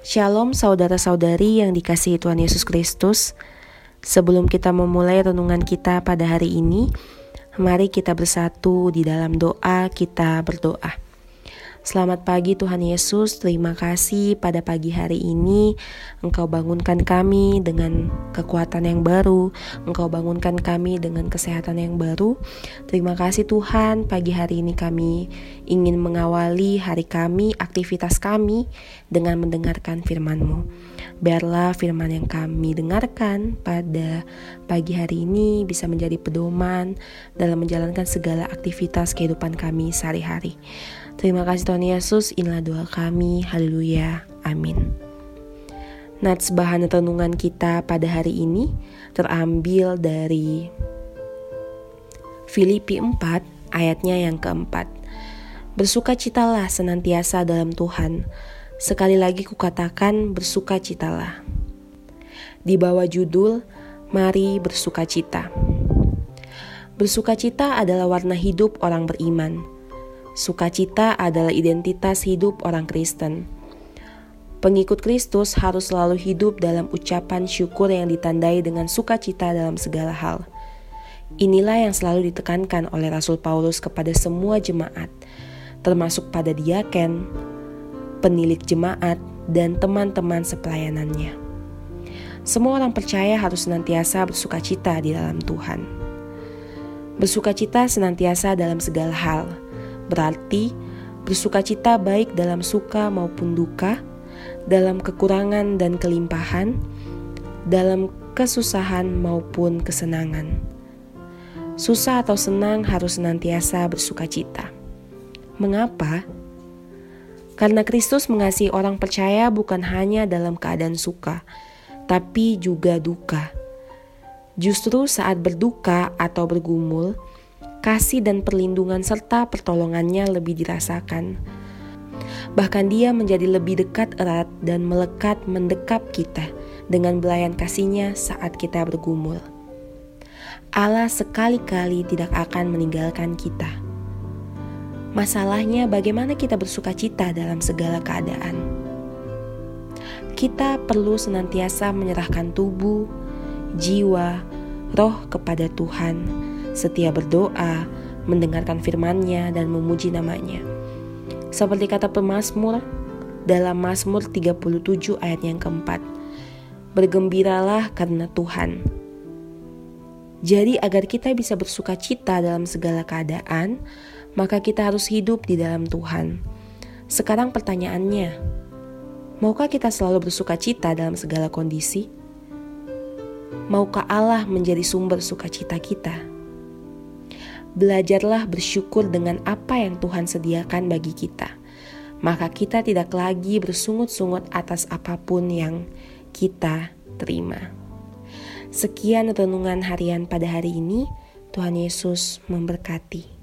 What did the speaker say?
Shalom saudara-saudari yang dikasihi Tuhan Yesus Kristus. Sebelum kita memulai renungan kita pada hari ini, mari kita bersatu di dalam doa, kita berdoa. Selamat pagi Tuhan Yesus, terima kasih pada pagi hari ini. Engkau bangunkan kami dengan kekuatan yang baru. Engkau bangunkan kami dengan kesehatan yang baru. Terima kasih Tuhan, pagi hari ini kami ingin mengawali hari kami, aktivitas kami dengan mendengarkan firman-Mu. Biarlah firman yang kami dengarkan pada pagi hari ini bisa menjadi pedoman dalam menjalankan segala aktivitas kehidupan kami sehari-hari Terima kasih Tuhan Yesus, inilah doa kami. Haleluya. Amin. Nats bahan renungan kita pada hari ini terambil dari Filipi 4 ayatnya yang keempat. Bersukacitalah senantiasa dalam Tuhan. Sekali lagi kukatakan bersukacitalah. Di bawah judul Mari bersukacita. Bersukacita adalah warna hidup orang beriman Sukacita adalah identitas hidup orang Kristen. Pengikut Kristus harus selalu hidup dalam ucapan syukur yang ditandai dengan sukacita dalam segala hal. Inilah yang selalu ditekankan oleh Rasul Paulus kepada semua jemaat, termasuk pada diaken, penilik jemaat, dan teman-teman sepelayanannya. Semua orang percaya harus senantiasa bersukacita di dalam Tuhan. Bersukacita senantiasa dalam segala hal, Berarti bersukacita baik dalam suka maupun duka, dalam kekurangan dan kelimpahan, dalam kesusahan maupun kesenangan. Susah atau senang harus senantiasa bersukacita. Mengapa? Karena Kristus mengasihi orang percaya bukan hanya dalam keadaan suka, tapi juga duka. Justru saat berduka atau bergumul, kasih dan perlindungan serta pertolongannya lebih dirasakan. Bahkan dia menjadi lebih dekat erat dan melekat mendekap kita dengan belayan kasihnya saat kita bergumul. Allah sekali-kali tidak akan meninggalkan kita. Masalahnya bagaimana kita bersuka cita dalam segala keadaan. Kita perlu senantiasa menyerahkan tubuh, jiwa, roh kepada Tuhan setia berdoa, mendengarkan firman-Nya dan memuji namanya. Seperti kata pemazmur dalam Mazmur 37 ayat yang keempat. Bergembiralah karena Tuhan. Jadi agar kita bisa bersuka cita dalam segala keadaan, maka kita harus hidup di dalam Tuhan. Sekarang pertanyaannya, maukah kita selalu bersuka cita dalam segala kondisi? Maukah Allah menjadi sumber sukacita kita? Belajarlah bersyukur dengan apa yang Tuhan sediakan bagi kita. Maka kita tidak lagi bersungut-sungut atas apa pun yang kita terima. Sekian renungan harian pada hari ini. Tuhan Yesus memberkati.